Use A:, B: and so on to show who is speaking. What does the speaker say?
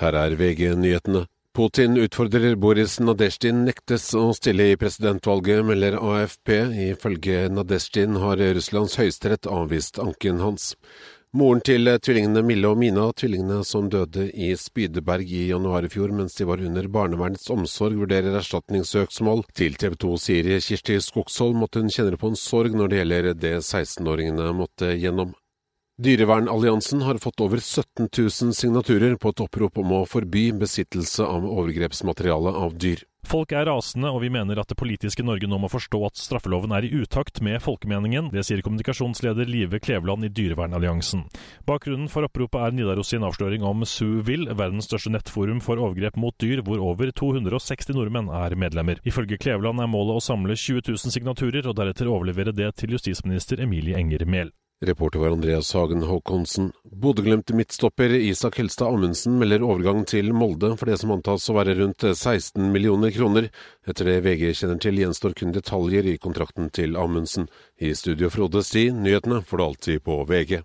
A: Her er VG-nyhetene. Putin utfordrer Boris Nadezjdin nektes å stille i presidentvalget, melder AFP. Ifølge Nadezjdin har Russlands høyesterett avvist anken hans. Moren til tvillingene Mille og Mina, tvillingene som døde i Spydeberg i januar i fjor mens de var under barnevernets omsorg, vurderer erstatningssøksmål. Til TV 2 sier Kirsti Skogsholm at hun kjenner på en sorg når det gjelder det 16-åringene måtte gjennom. Dyrevernalliansen har fått over 17 000 signaturer på et opprop om å forby besittelse av overgrepsmateriale av dyr.
B: Folk er rasende, og vi mener at det politiske Norge nå må forstå at straffeloven er i utakt med folkemeningen. Det sier kommunikasjonsleder Live Kleveland i Dyrevernalliansen. Bakgrunnen for oppropet er Nidaros sin avsløring om SUVIL, verdens største nettforum for overgrep mot dyr, hvor over 260 nordmenn er medlemmer. Ifølge Kleveland er målet å samle 20 000 signaturer, og deretter overlevere det til justisminister Emilie Enger Mehl.
A: Reporter var Andreas Hagen Håkonsen. Bodø-Glimt midtstopper Isak Helstad Amundsen melder overgang til Molde for det som antas å være rundt 16 millioner kroner. Etter det VG kjenner til, gjenstår kun detaljer i kontrakten til Amundsen. I studio Frode Sti, nyhetene får du alltid på VG.